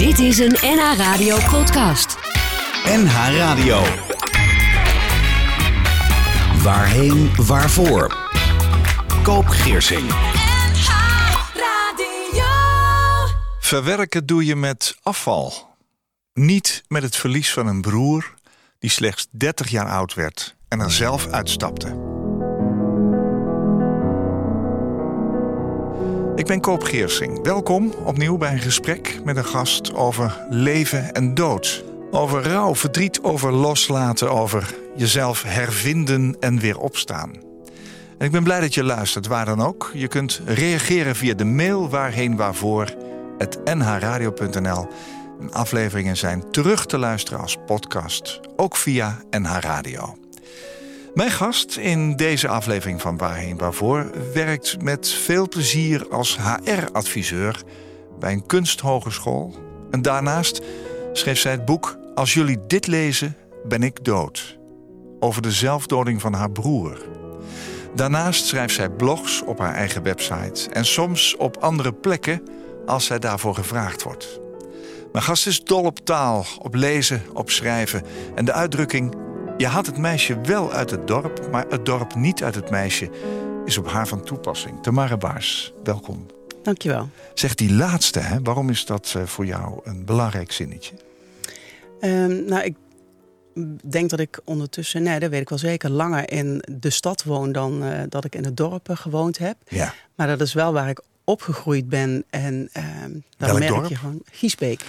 Dit is een NH Radio podcast. NH Radio. Waarheen, waarvoor? Koop Geersing. Verwerken doe je met afval. Niet met het verlies van een broer die slechts 30 jaar oud werd en er zelf uitstapte. Ik ben Koop Geersing. Welkom opnieuw bij een gesprek met een gast over leven en dood. Over rouw, verdriet, over loslaten, over jezelf hervinden en weer opstaan. En ik ben blij dat je luistert, waar dan ook. Je kunt reageren via de mail waarheen waarvoor nhradio.nl. En afleveringen zijn terug te luisteren als podcast, ook via NH Radio. Mijn gast in deze aflevering van Waarheen Waarvoor werkt met veel plezier als HR-adviseur bij een kunsthogeschool. En daarnaast schreef zij het boek Als jullie dit lezen, ben ik dood. Over de zelfdoding van haar broer. Daarnaast schrijft zij blogs op haar eigen website en soms op andere plekken als zij daarvoor gevraagd wordt. Mijn gast is dol op taal, op lezen, op schrijven en de uitdrukking je haalt het meisje wel uit het dorp, maar het dorp niet uit het meisje is op haar van toepassing. Tamara Baars, welkom. Dankjewel. Zeg die laatste, hè? waarom is dat eh, voor jou een belangrijk zinnetje? Um, nou, ik denk dat ik ondertussen, nee, dat weet ik wel zeker, langer in de stad woon dan uh, dat ik in het dorp gewoond heb. Ja. Maar dat is wel waar ik opgegroeid ben. En uh, dan Welk merk dorp? je gewoon Giesbeek.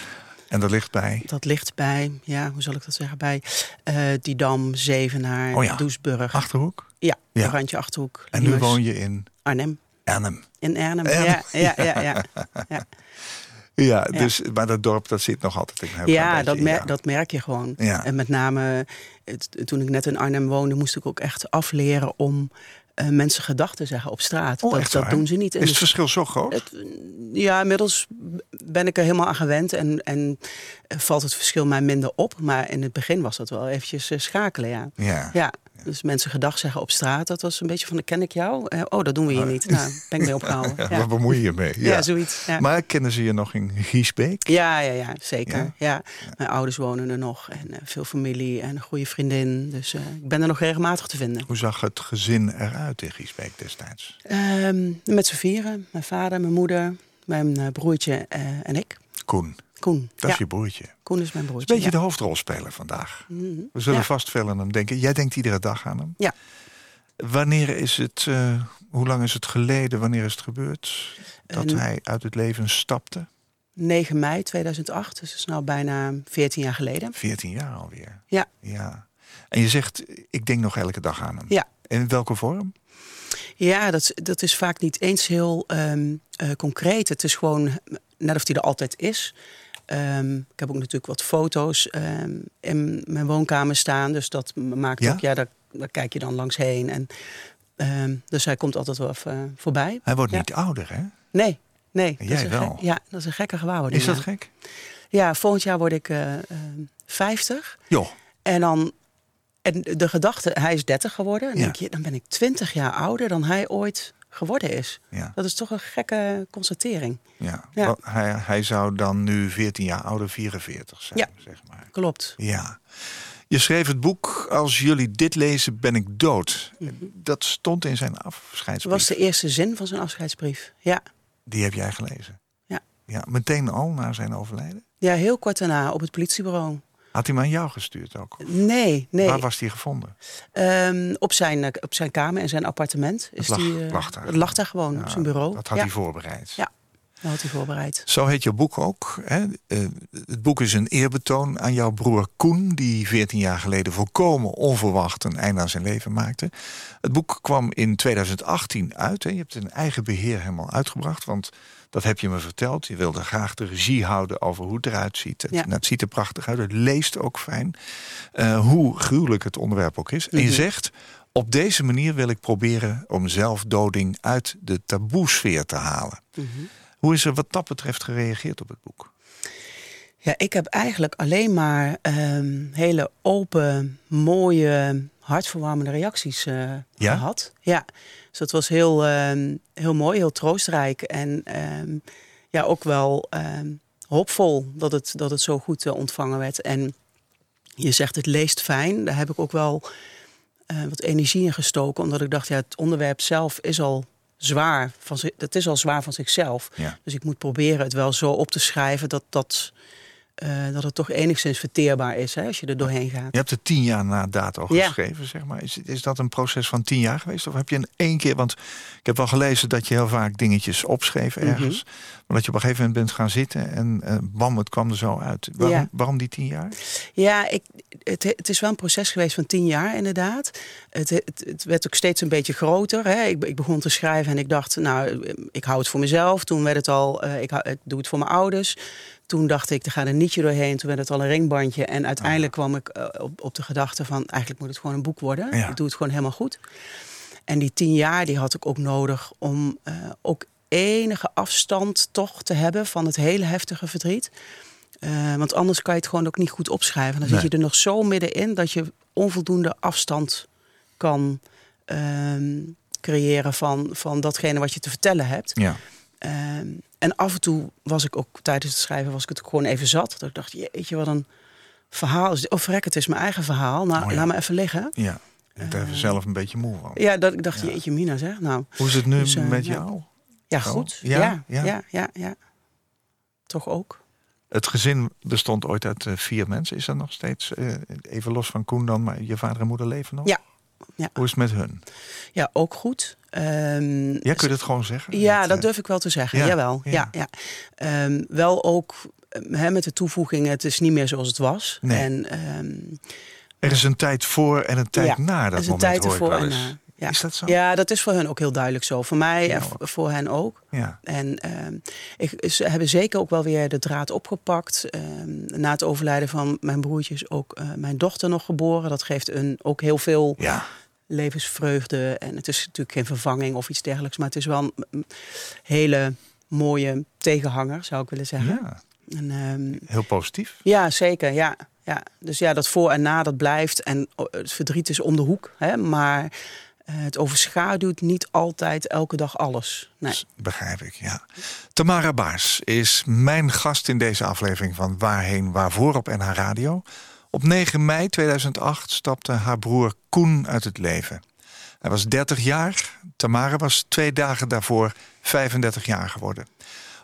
En dat ligt bij? Dat ligt bij, ja, hoe zal ik dat zeggen? Bij uh, Didam, Zevenaar, Oh ja. Doesburg. Achterhoek? Ja, Ja. randje Achterhoek. En nu woon je in Arnhem. Arnhem. In Arnhem, Arnhem. Ja, ja, ja, ja. ja. Ja, dus, maar dat dorp dat zit nog altijd in klein Ja, beetje, dat, mer dat merk je gewoon. En met name het, toen ik net in Arnhem woonde, moest ik ook echt afleren om eh, mensen gedachten zeggen op straat. Oh, dat doen ze niet. in Is het verschil zo groot? Het- ja, inmiddels ben ik er helemaal aan gewend en, en valt het verschil mij minder op. Maar in het begin was dat wel eventjes eh, schakelen, ja. ja. Ja, dus mensen gedag zeggen op straat, dat was een beetje van, ken ik jou? Eh, oh, dat doen we hier niet. Nou, ben ik mee opgehouden. Ja, Ja, Waar bemoei je je mee? ja. zoiets. Ja. Maar kennen ze je nog in Giesbeek? Ja, ja, ja, zeker. Ja? Mijn ouders wonen er nog en eh, veel familie en een goede vriendin. Dus eh, ik ben er nog regelmatig te vinden. Hoe zag het gezin eruit in Giesbeek destijds? Ehm, met z'n vieren. Mijn vader, mijn moeder, mijn broertje en ik. Koen, Koen. dat ja, is je broertje. Koen is mijn is broertje. een beetje ja. de hoofdrolspeler vandaag. Mhm. We zullen Ja. vast veel aan hem denken. Jij denkt iedere dag aan hem. Ja. Wanneer is het, eh, hoe lang is het geleden, wanneer is het gebeurd dat hij uit het leven stapte? 9 mei 2008, dus dat is nou bijna 14 jaar geleden. 14 jaar alweer. Ja. ja. En je zegt, ik denk nog elke dag aan hem. Ja. In welke vorm? Ja, dat, is- dat is vaak niet eens heel ehm, eh, concreet. Het is gewoon net of hij er altijd is. Ehm, ik heb ook natuurlijk wat foto's ehm, in mijn woonkamer staan. Dus dat maakt Ja? ook, ja, daar, daar kijk je dan langs heen. En, ehm, dus hij komt altijd wel even eh, voorbij. Hij wordt Ja. niet ouder, hè? Nee, nee. En jij wel? gek- ja, dat is een gekke gewaarwording. Is dat ja. gek? Ja, volgend jaar word ik eh, ehm, 50. Joh, En dan, en de gedachte, hij is 30 geworden. Ja. denk je, dan ben ik 20 jaar ouder dan hij ooit geworden is. ja. Dat is toch een gekke constatering. ja. Ja. Hij, hij zou dan nu 14 jaar ouder, 44 zijn, Ja. zeg maar. Klopt. Ja. Je schreef het boek Als jullie dit lezen, ben ik dood. Dat stond in zijn Dat afscheidsbrief. was de eerste zin van zijn afscheidsbrief. Ja, Die heb jij gelezen? Ja. ja. Meteen al na zijn overlijden? ja heel kort daarna op het politiebureau. Had hij hem aan jou gestuurd ook? Nee, nee. Waar was hij gevonden? Ehm, op, zijn, eh, op zijn kamer en zijn appartement. Is lag- die, eh, lag daar. Het lag daar gewoon Ja, op zijn bureau. Dat had ja, hij voorbereid. Ja. Dat had hij voorbereid. Zo heet je boek ook. Hè? Eh, het boek is een eerbetoon aan jouw broer Koen... die 14 jaar geleden volkomen onverwacht een einde aan zijn leven maakte. Het boek kwam in 2018 uit. Hè? Je hebt het in eigen beheer helemaal uitgebracht. Want dat heb je me verteld. Je wilde graag de regie houden over hoe het eruit ziet. Het, Ja. nou, het ziet er prachtig uit. Het leest ook fijn. Eh, hoe gruwelijk het onderwerp ook is. En je Mhm. zegt... Op deze manier wil ik proberen om zelfdoding uit de taboesfeer te halen. Mhm. Hoe is er wat dat betreft gereageerd op het boek? Ja, ik heb eigenlijk alleen maar ehm, hele open, mooie, hartverwarmende reacties eh, Ja? gehad. Ja, dus dat was heel, ehm, heel mooi, heel troostrijk. En ehm, ja, ook wel hoopvol dat het, dat het zo goed eh, ontvangen werd. En je zegt het leest fijn. Daar heb ik ook wel eh, wat energie in gestoken. Omdat ik dacht, ja, het onderwerp zelf is al zwaar. Van, het is al zwaar van zichzelf. Ja. Dus ik moet proberen het wel zo op te schrijven dat, dat, eh, dat het toch enigszins verteerbaar is hè, als je er doorheen gaat. Je hebt het tien jaar na dato Ja. geschreven, zeg maar. Is, is dat een proces van tien jaar geweest? Of heb je in één keer... Want ik heb wel gelezen dat je heel vaak dingetjes opschreef Mhm. ergens. Maar dat je op een gegeven moment bent gaan zitten en eh, bam, het kwam er zo uit. Waarom, Ja. waarom die tien jaar? Ja, ik, het, het is wel een proces geweest van tien jaar inderdaad. Het, het, het werd ook steeds een beetje groter. Hè. Ik, ik begon te schrijven en ik dacht, nou, ik hou het voor mezelf. Toen werd het al, eh, ik, hou- ik doe het voor mijn ouders. Toen dacht ik, er gaat een nietje doorheen. Toen werd het al een ringbandje. En uiteindelijk kwam ik eh, op, op de gedachte van, eigenlijk moet het gewoon een boek worden. Ja. Ik doe het gewoon helemaal goed. En die tien jaar die had ik ook nodig om eh, ook enige afstand toch te hebben van het hele heftige verdriet. Eh, want anders kan je het gewoon ook niet goed opschrijven. Dan Nee. zit je er nog zo middenin dat je onvoldoende afstand kan ehm, creëren van, van datgene wat je te vertellen hebt. Ja. Ehm, en af en toe was ik ook tijdens het schrijven was ik het gewoon even zat. Dat ik dacht, jeetje, wat een verhaal. is. Of vrek, het is mijn eigen verhaal. Nou, Oh ja. laat me even liggen. ja. Bent er zelf een beetje moe van. Ja, dat ik dacht, Ja. jeetje, Mina zeg. Nou, Hoe is het nu Dus, eh, met ja. jou? ja, goed. ja, Ja, ja. ja, Toch ook. Het gezin bestond ooit uit eh, vier mensen. Is dat nog steeds, eh, even los van Koen dan, maar je vader en moeder leven nog? Ja. Ja. Hoe is het met hun? Ja, ook goed. Ehm, Ja, kun je het gewoon zeggen? Ja, Met, dat eh, durf ik wel te zeggen. ja, Jawel. ja. Ja. Ja, Ehm, wel ook eh, met de toevoeging, het is niet meer zoals het was. Nee. En ehm, Er is een tijd voor en een tijd Ja, na dat moment hoor ik wel en eens. Ja. Is dat zo? ja, dat is voor hun ook heel duidelijk zo. Voor mij en voor hen ook. Ja. En ehm, ik, ze hebben zeker ook wel weer de draad opgepakt. Ehm, na het overlijden van mijn broertje is ook eh, mijn dochter nog geboren. Dat geeft een, ook heel veel Ja. levensvreugde. En het is natuurlijk geen vervanging of iets dergelijks. Maar het is wel een hele mooie tegenhanger, zou ik willen zeggen. ja, En, ehm, heel positief. ja, zeker. Ja, ja. Dus ja, dat voor en na, dat blijft. En oh, het verdriet is om de hoek. Hè? Maar het overschaduwt niet altijd elke dag alles. Nee. Begrijp ik, ja. Tamara Baars is mijn gast in deze aflevering van Waarheen Waarvoor op NH Radio. Op 9 mei 2008 stapte haar broer Koen uit het leven. Hij was 30 jaar. Tamara was twee dagen daarvoor 35 jaar geworden.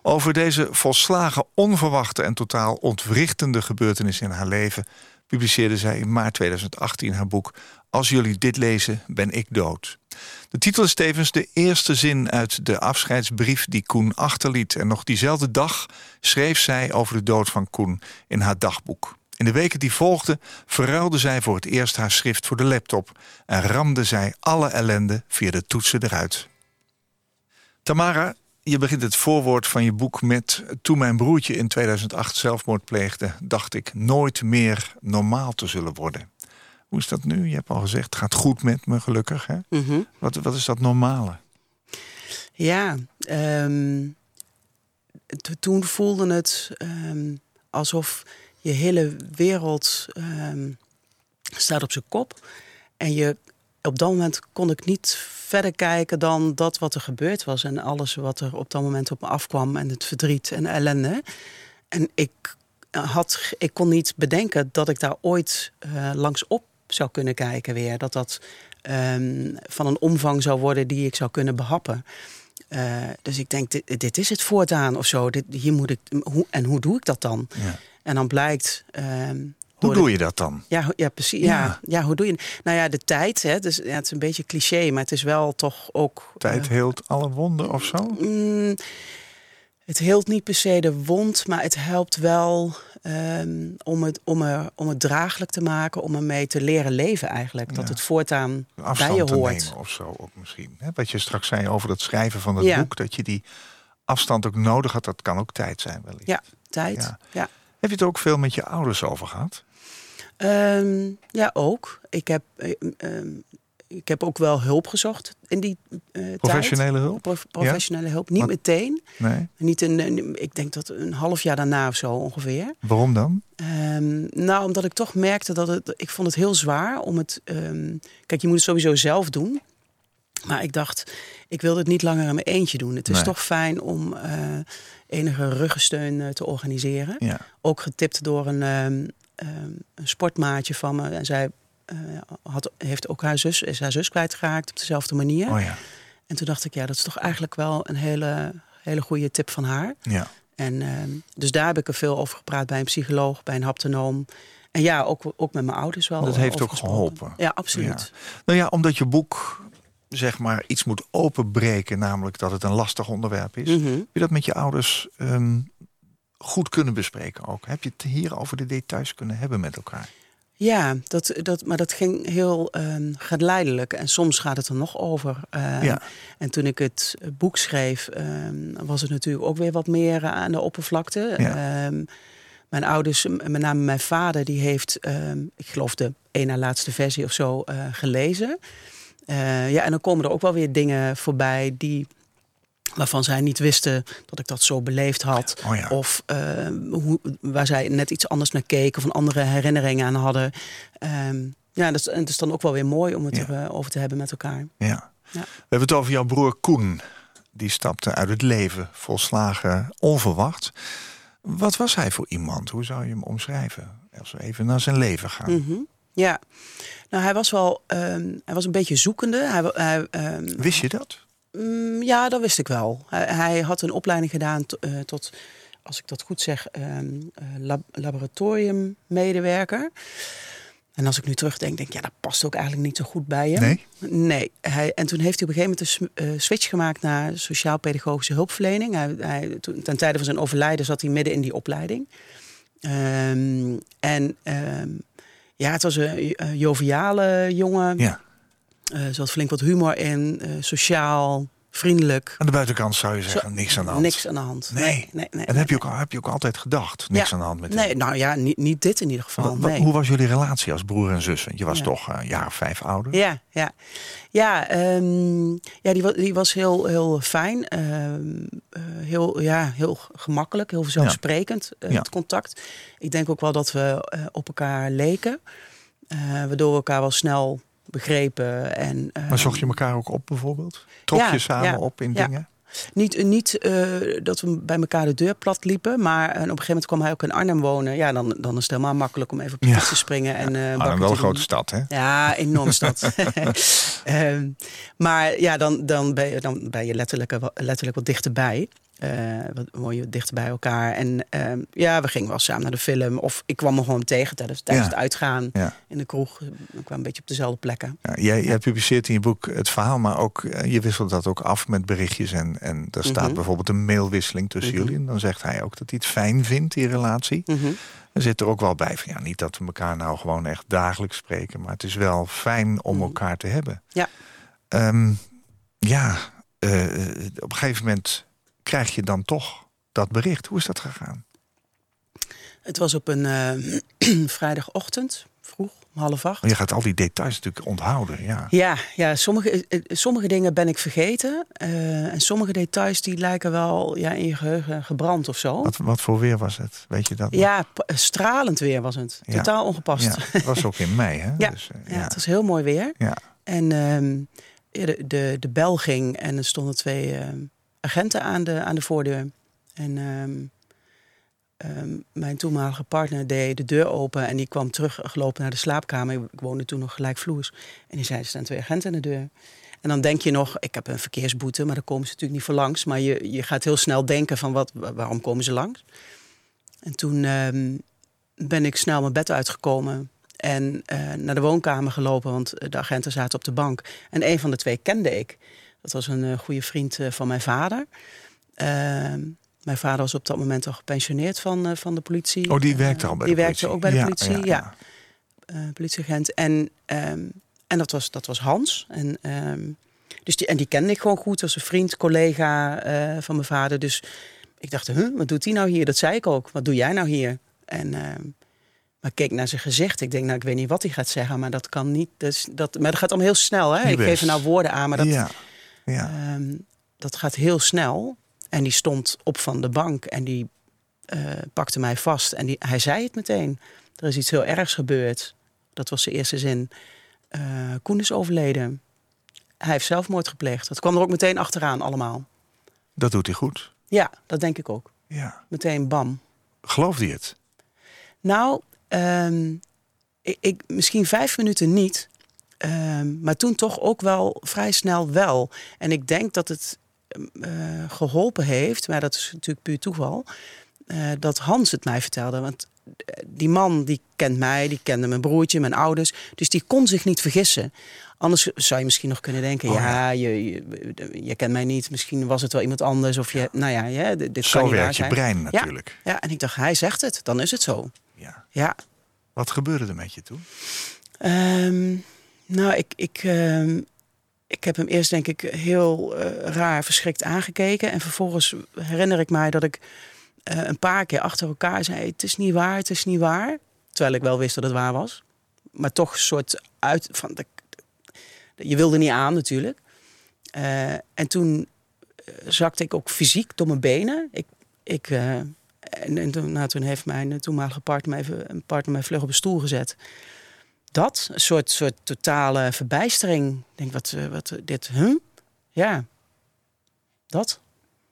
Over deze volslagen onverwachte en totaal ontwrichtende gebeurtenis in haar leven publiceerde zij in maart 2018 haar boek Als jullie dit lezen, ben ik dood. De titel is tevens de eerste zin uit de afscheidsbrief die Koen achterliet. En nog diezelfde dag schreef zij over de dood van Koen in haar dagboek. In de weken die volgden verruilde zij voor het eerst haar schrift voor de laptop en ramde zij alle ellende via de toetsen eruit. Tamara, je begint het voorwoord van je boek met... toen mijn broertje in 2008 zelfmoord pleegde... dacht ik nooit meer normaal te zullen worden. Hoe is dat nu? Je hebt al gezegd, het gaat goed met me, gelukkig. Hè? Mhm. Wat, wat is dat normale? Ja, ehm, to- toen voelde het ehm, alsof je hele wereld ehm, staat op zijn kop. En je, op dat moment kon ik niet verder kijken dan dat wat er gebeurd was. En alles wat er op dat moment op me afkwam. En het verdriet en de ellende. En ik, had, ik kon niet bedenken dat ik daar ooit eh, langs op zou kunnen kijken weer. Dat dat ehm, van een omvang zou worden die ik zou kunnen behappen. Eh, dus ik denk, dit, dit is het voortaan of zo. Dit, hier moet ik, hoe, en hoe doe ik dat dan? Ja. En dan blijkt. ehm, Hoe doe je dat dan? Ja, ja precies. Ja. Ja. Ja. hoe doe je Nou ja, de tijd. Hè, dus, ja, het is een beetje cliché, maar het is wel toch ook. Tijd eh, heelt alle wonden of zo? mm, het heelt niet per se de wond, maar het helpt wel ehm, om, het, om, er, om het draaglijk te maken, om ermee te leren leven eigenlijk. Dat Ja. het voortaan bij je hoort. of zo ook misschien. Hè? Wat je straks zei over het schrijven van het Ja. boek... dat je die afstand ook nodig had. Dat kan ook tijd zijn wellicht. Ja, tijd. Ja. Heb je het ook veel met je ouders over gehad? Ehm, ja, ook. Ik heb, eh, ehm, ik heb ook wel hulp gezocht in die eh, tijd. Professionele hulp? Prof- professionele hulp. Niet Wat- meteen. Nee? Niet een, ik denk dat een half jaar daarna of zo ongeveer. Waarom dan? Ehm, nou, omdat ik toch merkte dat het. Ik vond het heel zwaar om het. kijk, je moet het sowieso zelf doen. Maar ik dacht, ik wil het niet langer in mijn eentje doen. Het is Nee. toch fijn om eh, enige ruggensteun eh, te organiseren. Ja. Ook getipt door een, ehm, een sportmaatje van me. En zij eh, had, heeft ook haar zus, is haar zus kwijtgeraakt op dezelfde manier. Oh ja. En toen dacht ik, ja, dat is toch eigenlijk wel een hele, hele goede tip van haar. Ja. En ehm, dus daar heb ik er veel over gepraat bij een psycholoog, bij een haptonoom. En ja, ook, ook met mijn ouders wel. Dat heeft ook gesproken. geholpen. Ja, absoluut. Nou ja, omdat je boek zeg maar iets moet openbreken, namelijk dat het een lastig onderwerp is. Mhm. Heb je dat met je ouders ehm, goed kunnen bespreken ook? Heb je het hier over de details kunnen hebben met elkaar? Ja, dat, dat, maar dat ging heel ehm, geleidelijk. En soms gaat het er nog over. Ehm, Ja. En toen ik het boek schreef, ehm, was het natuurlijk ook weer wat meer eh, aan de oppervlakte. Ja. Mijn ouders, met name mijn vader, die heeft, ik geloof de één na laatste versie of zo, eh, gelezen. Eh, ja, en dan komen er ook wel weer dingen voorbij die waarvan zij niet wisten dat ik dat zo beleefd had. Oh ja. Of eh, hoe, waar zij net iets anders naar keken of een andere herinnering aan hadden. Ehm, ja, dat is, en het is dan ook wel weer mooi om het Ja. erover over te hebben met elkaar. Ja. Ja. We hebben het over jouw broer Koen. Die stapte uit het leven, volslagen onverwacht. Wat was hij voor iemand? Hoe zou je hem omschrijven? Als we even naar zijn leven gaan. Mhm. Ja, nou hij was wel, ehm, hij was een beetje zoekende. Hij, ehm, Wist je dat? Mm, ja, dat wist ik wel. Hij, hij had een opleiding gedaan eh, tot, als ik dat goed zeg, eh, lab- laboratoriummedewerker. En als ik nu terugdenk, denk ik, ja, dat past ook eigenlijk niet zo goed bij hem. Nee? Nee. Hij, en toen heeft hij op een gegeven moment een eh, switch gemaakt naar sociaal-pedagogische hulpverlening. Hij, hij, toen, ten tijde van zijn overlijden zat hij midden in die opleiding. Ehm, en ehm, ja, het was een eh, joviale jongen. Ja. Eh, er zat flink wat humor in, eh, sociaal, vriendelijk. Aan de buitenkant zou je zeggen, niks aan de hand. Niks aan de hand. Nee. nee, nee. nee En heb je, ook, heb je ook altijd gedacht, niks Ja. aan de hand met Nee, nou ja, niet, niet dit in ieder geval. Hoe was jullie relatie als broer en zus? Want je was Ja. toch een jaar of vijf ouder. Ja, ja. Ja, ehm, ja die, wa- die was heel, heel fijn. ehm, eh, heel, ja, heel gemakkelijk, heel vanzelfsprekend, Ja. het contact. Ik denk ook wel dat we op elkaar leken. waardoor we elkaar wel snel begrepen. En, Maar ehm, zocht je elkaar ook op bijvoorbeeld? Trok Ja, je samen ja, op in ja. dingen? Niet, niet eh, dat we bij elkaar de deur plat liepen, maar op een gegeven moment kwam hij ook in Arnhem wonen. Ja, dan, dan is het helemaal makkelijk om even op de Ja. fiets te springen. En, eh, Arnhem wel een grote stad, hè? Ja, enorm stad. Ehm, maar ja, dan, dan, ben je, dan ben je letterlijk, wel- letterlijk wat dichterbij. Eh wat je dichter bij elkaar. En ehm, ja, we gingen wel samen naar de film. Of ik kwam hem gewoon tegen tijdens, tijdens Ja. het uitgaan Ja. in de kroeg. We kwamen een beetje op dezelfde plekken. Ja, jij, jij publiceert in je boek het verhaal, maar ook eh, je wisselt dat ook af met berichtjes. En, en er staat Mhm. bijvoorbeeld een mailwisseling tussen Mhm. jullie. En dan zegt hij ook dat hij het fijn vindt, die relatie. Mhm. Er zit er ook wel bij van ja, niet dat we elkaar nou gewoon echt dagelijks spreken, maar het is wel fijn om elkaar te hebben. Ja. Ehm, ja, eh, op een gegeven moment krijg je dan toch dat bericht. Hoe is dat gegaan? Het was op een eh, vrijdagochtend, vroeg, om half acht. Je gaat al die details natuurlijk onthouden. Ja. Ja, ja sommige, eh, sommige dingen ben ik vergeten. eh, en sommige details die lijken wel ja, in je geheugen gebrand of zo. Wat, wat voor weer was het? Weet je dat? nog? Ja, stralend weer was het. Ja. Totaal ongepast. Ja, het was ook in mei, hè? Ja, Dus, eh, Ja, het was heel mooi weer. Ja. En ehm, de, de, de bel ging en er stonden twee ehm, agenten aan de, aan de voordeur. En ehm, ehm, mijn toenmalige partner deed de deur open en die kwam teruggelopen naar de slaapkamer. Ik woonde toen nog gelijkvloers. En die zei, er staan twee agenten aan de deur. En dan denk je nog, ik heb een verkeersboete, maar daar komen ze natuurlijk niet voor langs. Maar je, je gaat heel snel denken van, wat, wa- waarom komen ze langs? En toen ehm, ben ik snel mijn bed uitgekomen en eh, naar de woonkamer gelopen, want de agenten zaten op de bank. En een van de twee kende ik. Dat was een eh, goede vriend eh, van mijn vader. Ehm, mijn vader was op dat moment al gepensioneerd van, eh, van de politie. Oh, die werkte al bij die de werkte politie. ook bij de Ja, politie, ja, ja. Politieagent. En, ehm, en dat, was, dat was Hans. En, ehm, dus die, en die kende ik gewoon goed als een vriend, collega van mijn vader. Dus ik dacht, huh, wat doet hij nou hier? Dat zei ik ook. Wat doe jij nou hier? En, maar ik keek naar zijn gezicht. Ik denk, nou, ik weet niet wat hij gaat zeggen, maar dat kan niet. Dus dat, maar dat gaat allemaal heel snel. Hè? Niet Ik geef er nou woorden aan, maar dat, ja. Ja. Ehm, dat gaat heel snel. En die stond op van de bank en die eh, pakte mij vast. En die, hij zei het meteen. Er is iets heel ergs gebeurd. Dat was de eerste zin. Eh Koen is overleden. hij heeft zelfmoord gepleegd. Dat kwam er ook meteen achteraan allemaal. Dat doet hij goed. Ja, dat denk ik ook. Ja. Meteen bam. Geloofde hij het? Nou, ehm, ik, ik, misschien vijf minuten niet. Ehm, maar toen toch ook wel vrij snel wel. En ik denk dat het eh, geholpen heeft, maar dat is natuurlijk puur toeval, eh, dat Hans het mij vertelde. Want eh, die man die kent mij, die kende mijn broertje, mijn ouders. Dus die kon zich niet vergissen. Anders zou je misschien nog kunnen denken: Oh, ja, Je, je, je, kent mij niet. Misschien was het wel iemand anders. Of je, nou ja, ja dit Zo kan werkt je zijn. brein natuurlijk. Ja, en ik dacht: hij zegt het, dan is het zo. Ja. Ja. Wat gebeurde er met je toen? Ehm, nou, ik, ik, ehm, ik heb hem eerst denk ik heel eh, raar verschrikt aangekeken. En vervolgens herinner ik mij dat ik eh, een paar keer achter elkaar zei... het is niet waar, het is niet waar. Terwijl ik wel wist dat het waar was. Maar toch een soort uit... Van de, je wilde niet aan natuurlijk. Eh, en toen zakte ik ook fysiek door mijn benen. Ik, ik, en, en toen, nou, toen heeft mijn toenmalige partner me even een partner mij vlug op een stoel gezet. Dat, een soort, soort totale verbijstering. Ik denk, wat, eh, wat eh, dit, huh? Ja, dat.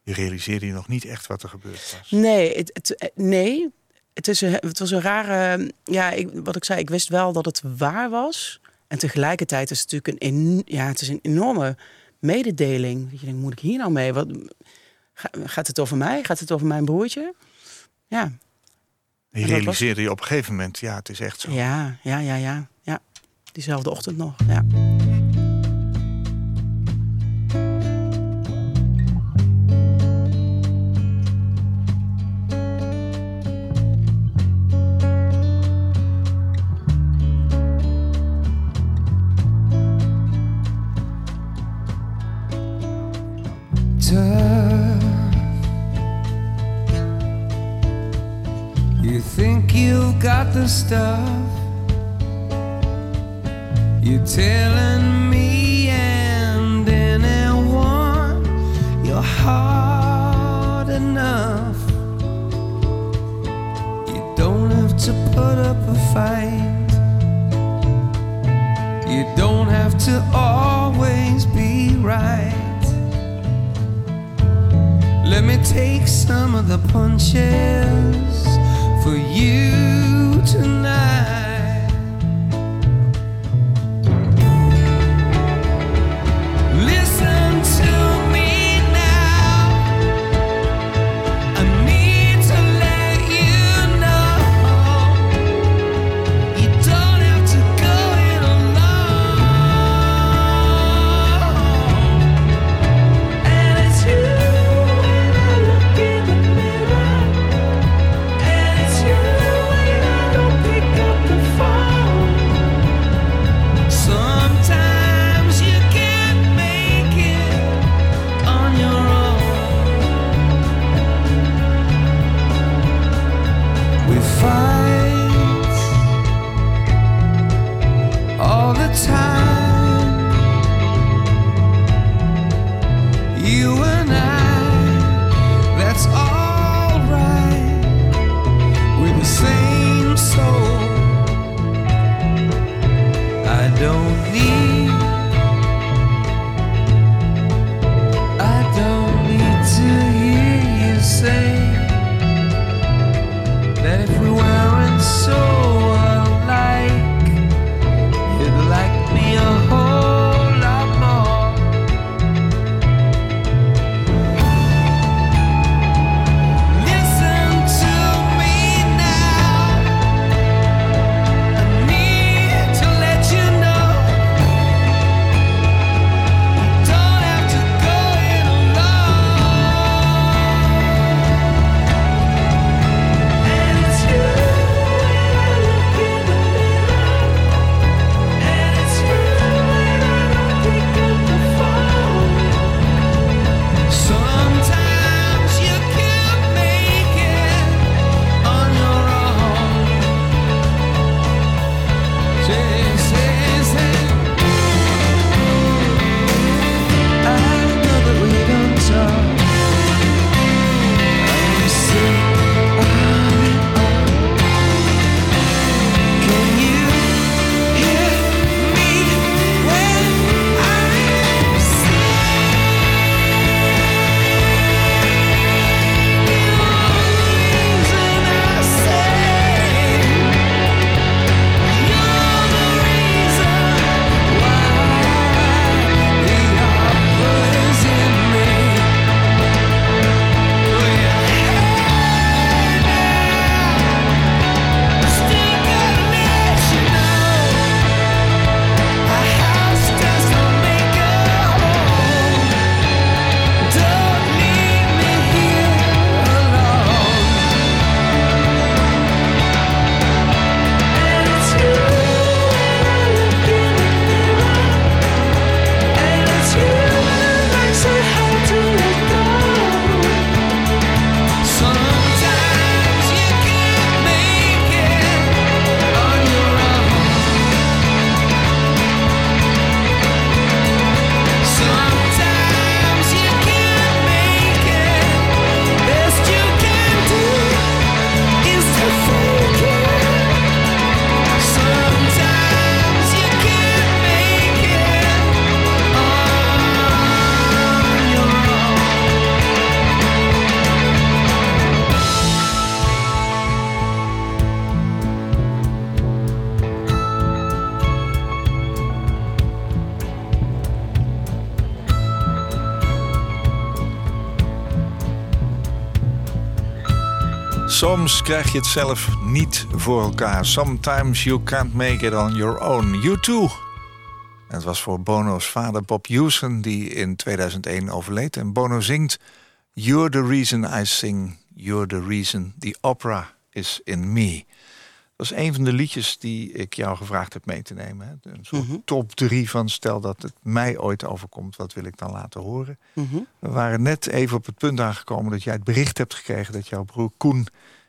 Je realiseerde je nog niet echt wat er gebeurd was. Nee, het, het, eh, nee. Het, is een, het was een rare. Ja, ik, wat ik zei, ik wist wel dat het waar was. En tegelijkertijd is het natuurlijk een, en- ja, het is een enorme mededeling. Dat je denkt, moet ik hier nou mee? Wat, ga- gaat het over mij? Gaat het over mijn broertje? Ja, Je realiseerde je op een gegeven moment, ja, het is echt zo. ja, ja, ja, ja. ja. Diezelfde ochtend nog. Ja. Think you've got the stuff. You're telling me and anyone you're hard enough. You don't have to put up a fight. You don't have to always be right. Let me take some of the punches for you tonight. Soms krijg je het zelf niet voor elkaar. Sometimes you can't make it on your own. You too. Het was voor Bono's vader Bob Hewson die in 2001 overleed. En Bono zingt... You're the reason I sing. You're the reason the opera is in me. Dat is een van de liedjes die ik jou gevraagd heb mee te nemen. hè. Een soort Mhm. top drie van stel dat het mij ooit overkomt. Wat wil ik dan laten horen? Mhm. We waren net even op het punt aangekomen dat jij het bericht hebt gekregen dat jouw broer Koen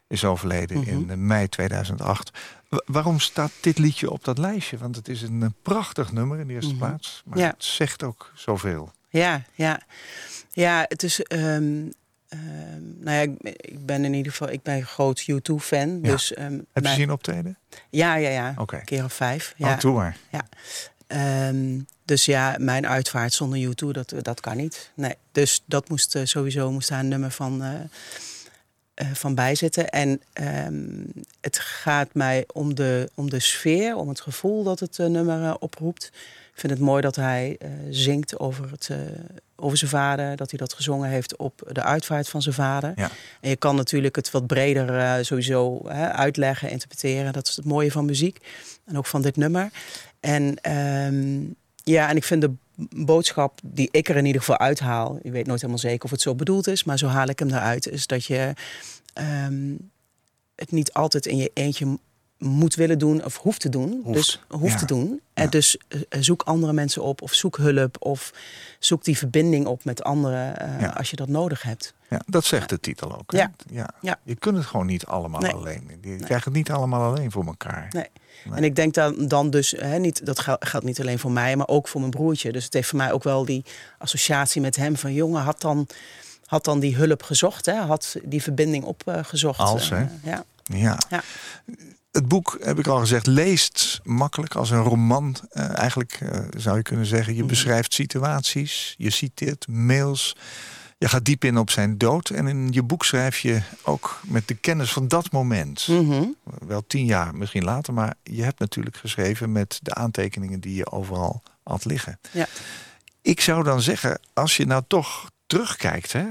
is overleden Mhm. in eh, mei 2008. Wa- waarom staat dit liedje op dat lijstje? Want het is een eh, prachtig nummer in de eerste Mhm. plaats. Maar Ja. het zegt ook zoveel. Ja, ja. Ja, het is. ehm, ehm, nou ja, ik, ik ben in ieder geval. Ik ben een groot U2-fan. Ja. Dus, ehm, Heb je zien optreden? Ja, ja, ja. Oké. Een keer of vijf. Ja. Ja. Oh, doe maar. Ehm, dus ja, mijn uitvaart zonder U2, dat, dat kan niet. Nee. Dus dat moest eh, sowieso moest daar een nummer van, eh, eh, van bij zitten. En ehm, het gaat mij om de, om de sfeer, om het gevoel dat het eh, nummer eh, oproept. Ik vind het mooi dat hij zingt over, het, over zijn vader. Dat hij dat gezongen heeft op de uitvaart van zijn vader. Ja. En je kan natuurlijk het wat breder sowieso uitleggen, interpreteren. Dat is het mooie van muziek. En ook van dit nummer. En ehm, ja, en ik vind de boodschap die ik er in ieder geval uithaal. Je weet nooit helemaal zeker of het zo bedoeld is, maar zo haal ik hem eruit. Is dat je ehm, het niet altijd in je eentje moet willen doen of hoeft te doen. Hoeft, Dus hoeft ja. te doen. En Ja. dus eh, zoek andere mensen op of zoek hulp of zoek die verbinding op met anderen eh, Ja. als je dat nodig hebt. Ja, dat zegt de titel ook. Ja. Ja. Ja. Je kunt het gewoon niet allemaal Nee. alleen. Je krijgt het niet allemaal alleen voor elkaar. Nee. Nee. En ik denk dan, dan dus, hè, niet, dat gel- geldt niet alleen voor mij, maar ook voor mijn broertje. Dus het heeft voor mij ook wel die associatie met hem van jongen, had dan, had dan die hulp gezocht, hè? had die verbinding opgezocht. Als, hè? ja. Ja. Ja. Het boek, heb ik al gezegd, leest makkelijk als een roman. Eh, eigenlijk eh, zou je kunnen zeggen, je Mhm. beschrijft situaties, je citeert mails. Je gaat diep in op zijn dood. En in je boek schrijf je ook met de kennis van dat moment. Mhm. Wel tien jaar misschien later, maar je hebt natuurlijk geschreven met de aantekeningen die je overal had liggen. Ja. Ik zou dan zeggen, als je nou toch terugkijkt, hè,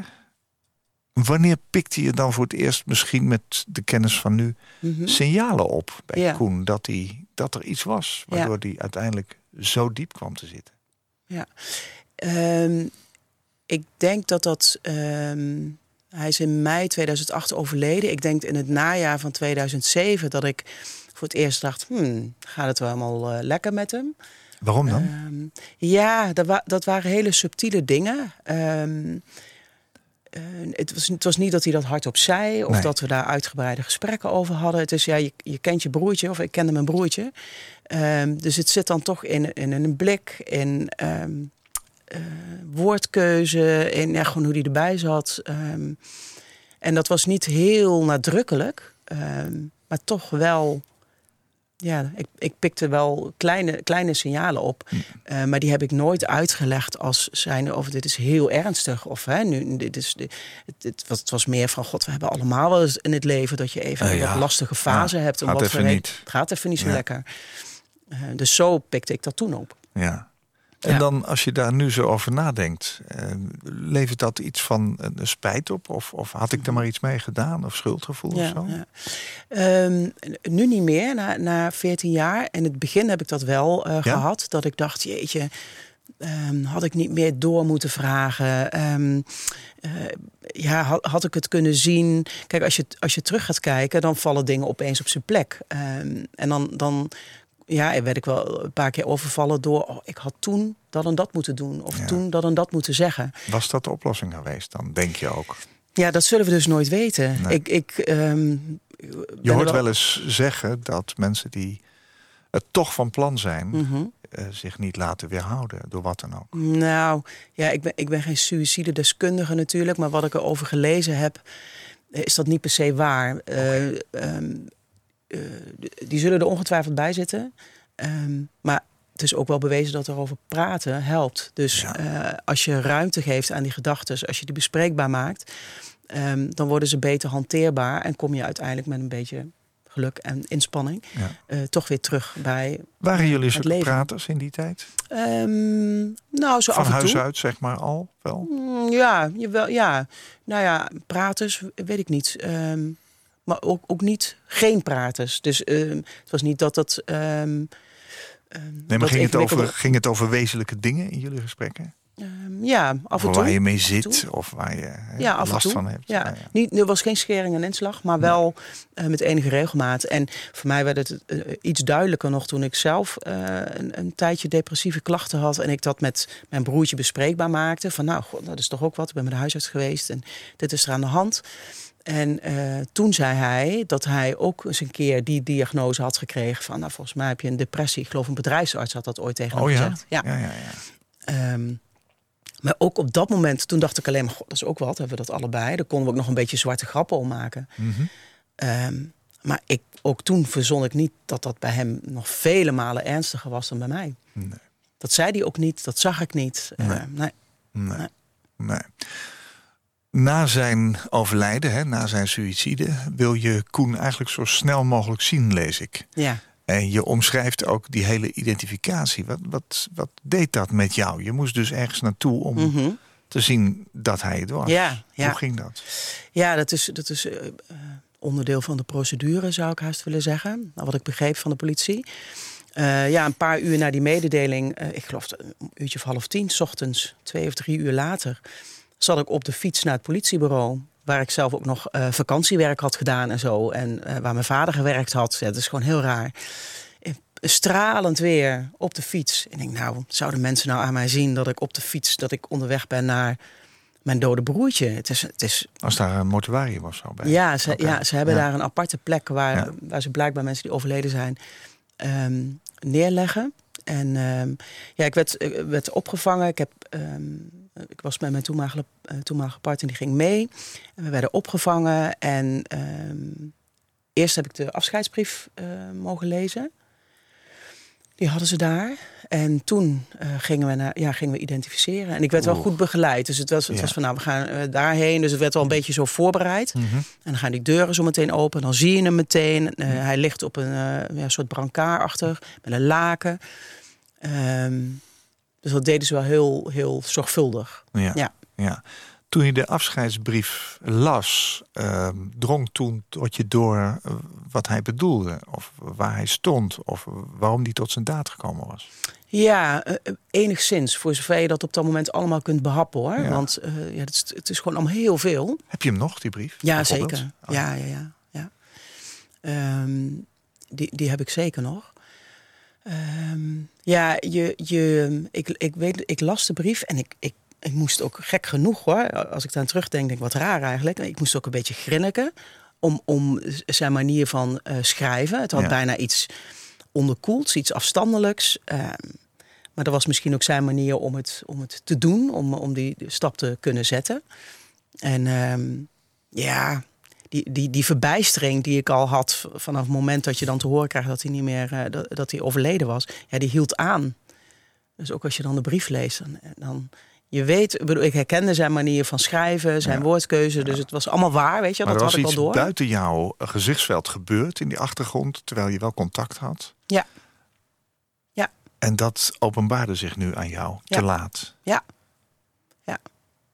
wanneer pikte je dan voor het eerst misschien met de kennis van nu Mhm. signalen op bij Ja. Koen dat, hij, dat er iets was waardoor hij uiteindelijk zo diep kwam te zitten? Ehm, ik denk dat dat. ehm, hij is in mei 2008 overleden. Ik denk in het najaar van 2007 dat ik voor het eerst dacht: hmm, gaat het wel helemaal eh, lekker met hem? Waarom dan? Ehm, ja, dat, wa- dat waren hele subtiele dingen. Ehm, eh, het, was, het was niet dat hij dat hardop zei of Nee. dat we daar uitgebreide gesprekken over hadden. Het is ja, je, je kent je broertje of ik kende mijn broertje. Dus het zit dan toch in, in een blik, in eh, woordkeuze, in ja, gewoon hoe hij erbij zat. Ehm, en dat was niet heel nadrukkelijk, ehm, maar toch wel. Ja, ik, ik pikte wel kleine, kleine signalen op. Eh, maar die heb ik nooit uitgelegd als zijn of dit is heel ernstig. Of hè, nu, dit is, dit, het, het, was, het was meer van god, we hebben allemaal wel eens in het leven dat je even Eh, een ja. wat lastige fase Ja, hebt. om gaat wat even niet. Het gaat even niet zo Ja. lekker. Eh, dus zo pikte ik dat toen op. Ja. En Ja. dan, als je daar nu zo over nadenkt, eh, levert dat iets van een, spijt op? Of, of had ik er maar iets mee gedaan? Of schuldgevoel of zo? ja. Ehm, nu niet meer, na, na 14 jaar. In het begin heb ik dat wel eh, gehad. Dat ik dacht, jeetje, ehm, had ik niet meer door moeten vragen? Ehm, eh, ja, had, had ik het kunnen zien? Kijk, als je, als je terug gaat kijken, dan vallen dingen opeens op zijn plek. En dan, dan ja, werd ik wel een paar keer overvallen door... Oh, ik had toen dat en dat moeten doen. Of Ja. toen dat en dat moeten zeggen. Was dat de oplossing geweest dan, denk je ook? Ja, dat zullen we dus nooit weten. Nee. Ik, ik, ehm, Je hoort wel eens zeggen dat mensen die het toch van plan zijn... Mhm. eh, zich niet laten weerhouden door wat dan ook. Nou, ja, ik ben, ik ben geen suïcidedeskundige natuurlijk, maar wat ik erover gelezen heb, eh, is dat niet per se waar. Eh, ehm, eh, die zullen er ongetwijfeld bij zitten. Ehm, maar het is ook wel bewezen dat erover praten helpt. Dus Ja. eh, als je ruimte geeft aan die gedachten, als je die bespreekbaar maakt, ehm, dan worden ze beter hanteerbaar en kom je uiteindelijk met een beetje geluk en inspanning Ja. eh, toch weer terug bij. Waren jullie leven. praters in die tijd? Ehm, nou, zo Van af en huis toe. uit, zeg maar, al wel? Mm, Ja, jawel, ja. Nou ja, praters, weet ik niet. Ehm, maar ook, ook niet geen praters. Dus ehm, het was niet dat het. ehm, ehm, Nee, maar dat ging het, over, ging het over wezenlijke dingen in jullie gesprekken? Ja, af en toe. waar je mee zit of waar je Ja, last van hebt? Ja. Niet, er was geen schering en inslag, maar wel eh, met enige regelmaat. En voor mij werd het eh, iets duidelijker nog toen ik zelf eh, een, een tijdje depressieve klachten had. En ik dat met mijn broertje bespreekbaar maakte. Van nou, god, dat is toch ook wat. Ik ben bij de huisarts geweest en dit is er aan de hand. En eh, toen zei hij dat hij ook eens een keer die diagnose had gekregen. Van nou, volgens mij heb je een depressie. Ik geloof een bedrijfsarts had dat ooit tegen hem Oh ja? gezegd. Ja, ja, ja. Ehm, maar ook op dat moment, toen dacht ik alleen maar, god, dat is ook wat, hebben we dat allebei. Daar konden we ook nog een beetje zwarte grappen om maken. Mhm. Ehm, maar ik, ook toen verzon ik niet dat dat bij hem nog vele malen ernstiger was dan bij mij. Nee. Dat zei hij ook niet, dat zag ik niet. Eh, Nee. nee. Nee. Nee. nee. Na zijn overlijden, hè, na zijn suïcide, wil je Koen eigenlijk zo snel mogelijk zien, lees ik. Ja. En je omschrijft ook die hele identificatie. Wat, wat, wat deed dat met jou? Je moest dus ergens naartoe om Mhm. te zien dat hij het was. Ja, ja. Hoe ging dat? Ja, dat is, dat is eh, eh, onderdeel van de procedure, zou ik haast willen zeggen. Nou, wat ik begreep van de politie. Eh, ja, een paar uur na die mededeling, ik geloof een uurtje of half tien, 's ochtends, twee of drie uur later, zat ik op de fiets naar het politiebureau. Waar ik zelf ook nog eh, vakantiewerk had gedaan en zo. En eh, waar mijn vader gewerkt had. Ja, dat is gewoon heel raar. Eh, Stralend weer op de fiets. En ik denk, nou, zouden mensen nou aan mij zien dat ik op de fiets, dat ik onderweg ben naar mijn dode broertje? Het is, het is Als daar een mortuarium of zo bij? ja, ze, ja, ze hebben Ja. daar een aparte plek waar, Ja. waar ze blijkbaar mensen die overleden zijn ehm, neerleggen. En ehm, ja, ik werd, ik werd opgevangen. Ik, heb, ehm, ik was met mijn toenmalige, eh, toenmalige partner, die ging mee. En we werden opgevangen. En ehm, eerst heb ik de afscheidsbrief eh, mogen lezen. Die hadden ze daar. En toen eh, gingen, we naar, ja, gingen we identificeren. En ik werd wel goed begeleid. Dus het was, het Ja. was van, nou, we gaan eh, daarheen. Dus het werd wel een beetje zo voorbereid. Mhm. En dan gaan die deuren zo meteen open. Dan zie je hem meteen. Eh, hij ligt op een eh, ja, soort brancard achter. Met een laken. Ehm, dus dat deden ze wel heel, heel zorgvuldig. Ja. Ja. ja. Toen je de afscheidsbrief las, ehm, drong toen tot je door eh, wat hij bedoelde? Of waar hij stond? Of waarom hij tot zijn daad gekomen was? Ja, eh, eh, enigszins. Voor zover je dat op dat moment allemaal kunt behappen hoor. Ja. Want ja, het, is, het is gewoon allemaal heel veel. Heb je hem nog, die brief? Ja, zeker. Oh, Ja, ja, ja. ja. Ehm, die, die heb ik zeker nog. Ehm, ja, je, je, ik, ik, weet, ik las de brief en ik, ik, ik moest ook gek genoeg hoor. Als ik daar terugdenk, denk ik wat raar eigenlijk. Ik moest ook een beetje grinniken om, om zijn manier van eh, schrijven. Het had Ja. bijna iets onderkoelds, iets afstandelijks. Ehm, maar dat was misschien ook zijn manier om het, om het te doen, om, om die stap te kunnen zetten. En ehm, ja, die, die, die verbijstering die ik al had vanaf het moment dat je dan te horen krijgt dat hij niet meer eh, dat, dat hij overleden was, ja, die hield aan. Dus ook als je dan de brief leest, dan, dan je weet, ik, bedoel, ik herkende zijn manier van schrijven, zijn Ja. woordkeuze, dus het was allemaal waar, weet je, Maar dat er had was ik al iets door. buiten jouw gezichtsveld gebeurd in die achtergrond, terwijl je wel contact had. Ja. Ja. En dat openbaarde zich nu aan jou Ja. te laat. Ja. Ja.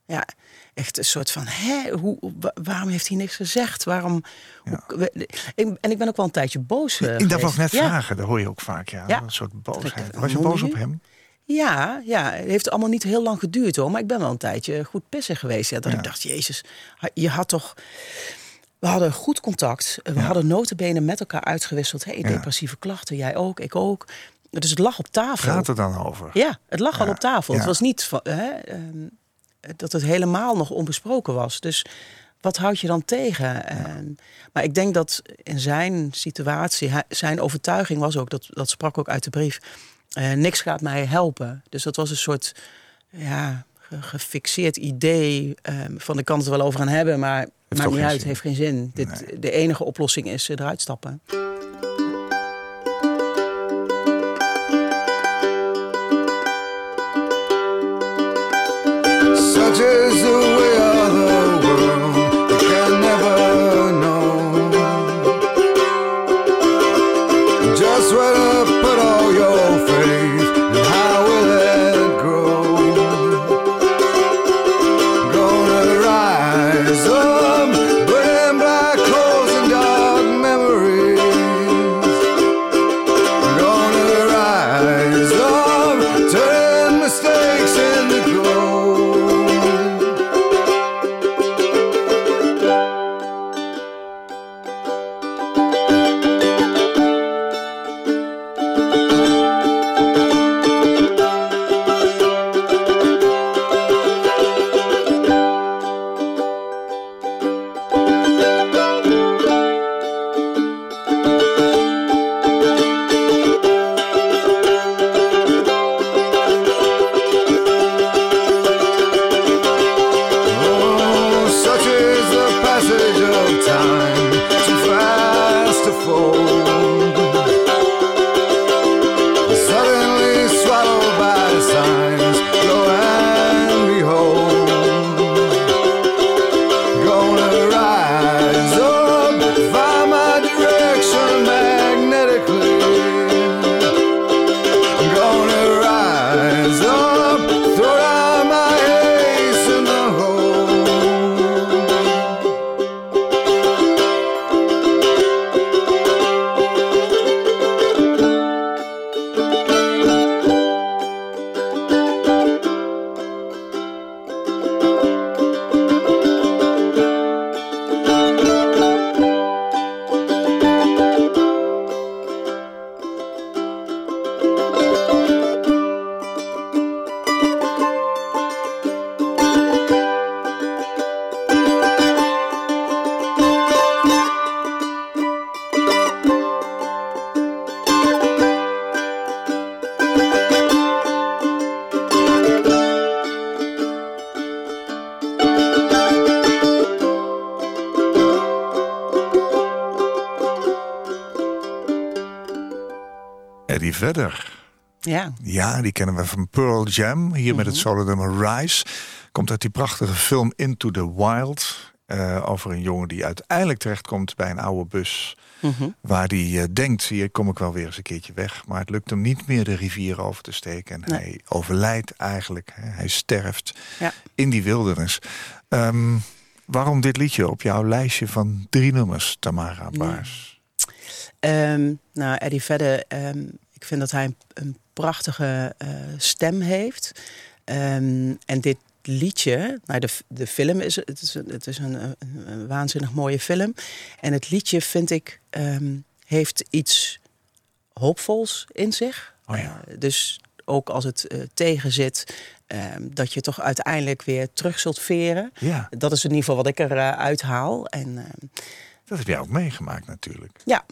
Ja. Echt een soort van, hè, hoe, wa- waarom heeft hij niks gezegd? Waarom? Ja. Hoe, ik, en ik ben ook wel een tijdje boos. eh, Ik geweest. net Ja. vragen, dat hoor je ook vaak. Ja, Ja. Een soort boosheid. Was je boos op hem? Ja, ja, het heeft allemaal niet heel lang geduurd hoor. Maar ik ben wel een tijdje goed pissig geweest. Ja, dat ik dacht, jezus, je had toch... We hadden goed contact. We hadden notenbenen met elkaar uitgewisseld. Hey, depressieve klachten, jij ook, ik ook. Dus het lag op tafel. Praat er dan over. Ja, het lag al op tafel. Het was niet van, hè, ehm, dat het helemaal nog onbesproken was. Dus wat houd je dan tegen? Ehm, maar ik denk dat in zijn situatie, zijn overtuiging was ook, dat, dat sprak ook uit de brief, eh, niks gaat mij helpen. Dus dat was een soort ja, ge- gefixeerd idee ehm, van ik kan het er wel over gaan hebben, maar maakt niet uit, zin. heeft geen zin. Dit, Nee. De enige oplossing is eh, eruit stappen. Jesus. Ja, die kennen we van Pearl Jam. Hier met het Mhm. solo nummer Rise. Komt uit die prachtige film Into the Wild. eh, over een jongen die uiteindelijk terechtkomt bij een oude bus. Mhm. Waar hij eh, denkt, hier kom ik wel weer eens een keertje weg. Maar het lukt hem niet meer de rivier over te steken. En Nee. hij overlijdt eigenlijk. Hè. Hij sterft Ja. in die wildernis. Ehm, waarom dit liedje op jouw lijstje van drie nummers, Tamara Baars? Ehm, nou, Eddie Vedder, ehm, ik vind dat hij een, een prachtige eh, stem heeft. Ehm, en dit liedje, nou de, de film is, het is, een- het is een, een, een waanzinnig mooie film. En het liedje vind ik, ehm, heeft iets hoopvols in zich. Oh ja. Eh, dus ook als het eh, tegen zit, ehm, dat je toch uiteindelijk weer terug zult veren. Ja, Dat is in ieder geval wat ik eruit uithaal. En dat heb jij ook meegemaakt natuurlijk. ja,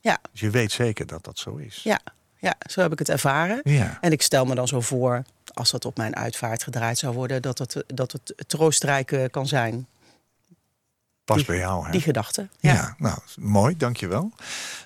ja, Dus je weet zeker dat dat zo is. ja, ja, zo heb ik het ervaren. Ja. En ik stel me dan zo voor, als dat op mijn uitvaart gedraaid zou worden, dat het, dat het troostrijk eh, kan zijn. Pas Die- bij jou, hè? Die gedachte. Ja, Ja. nou, mooi, dankjewel.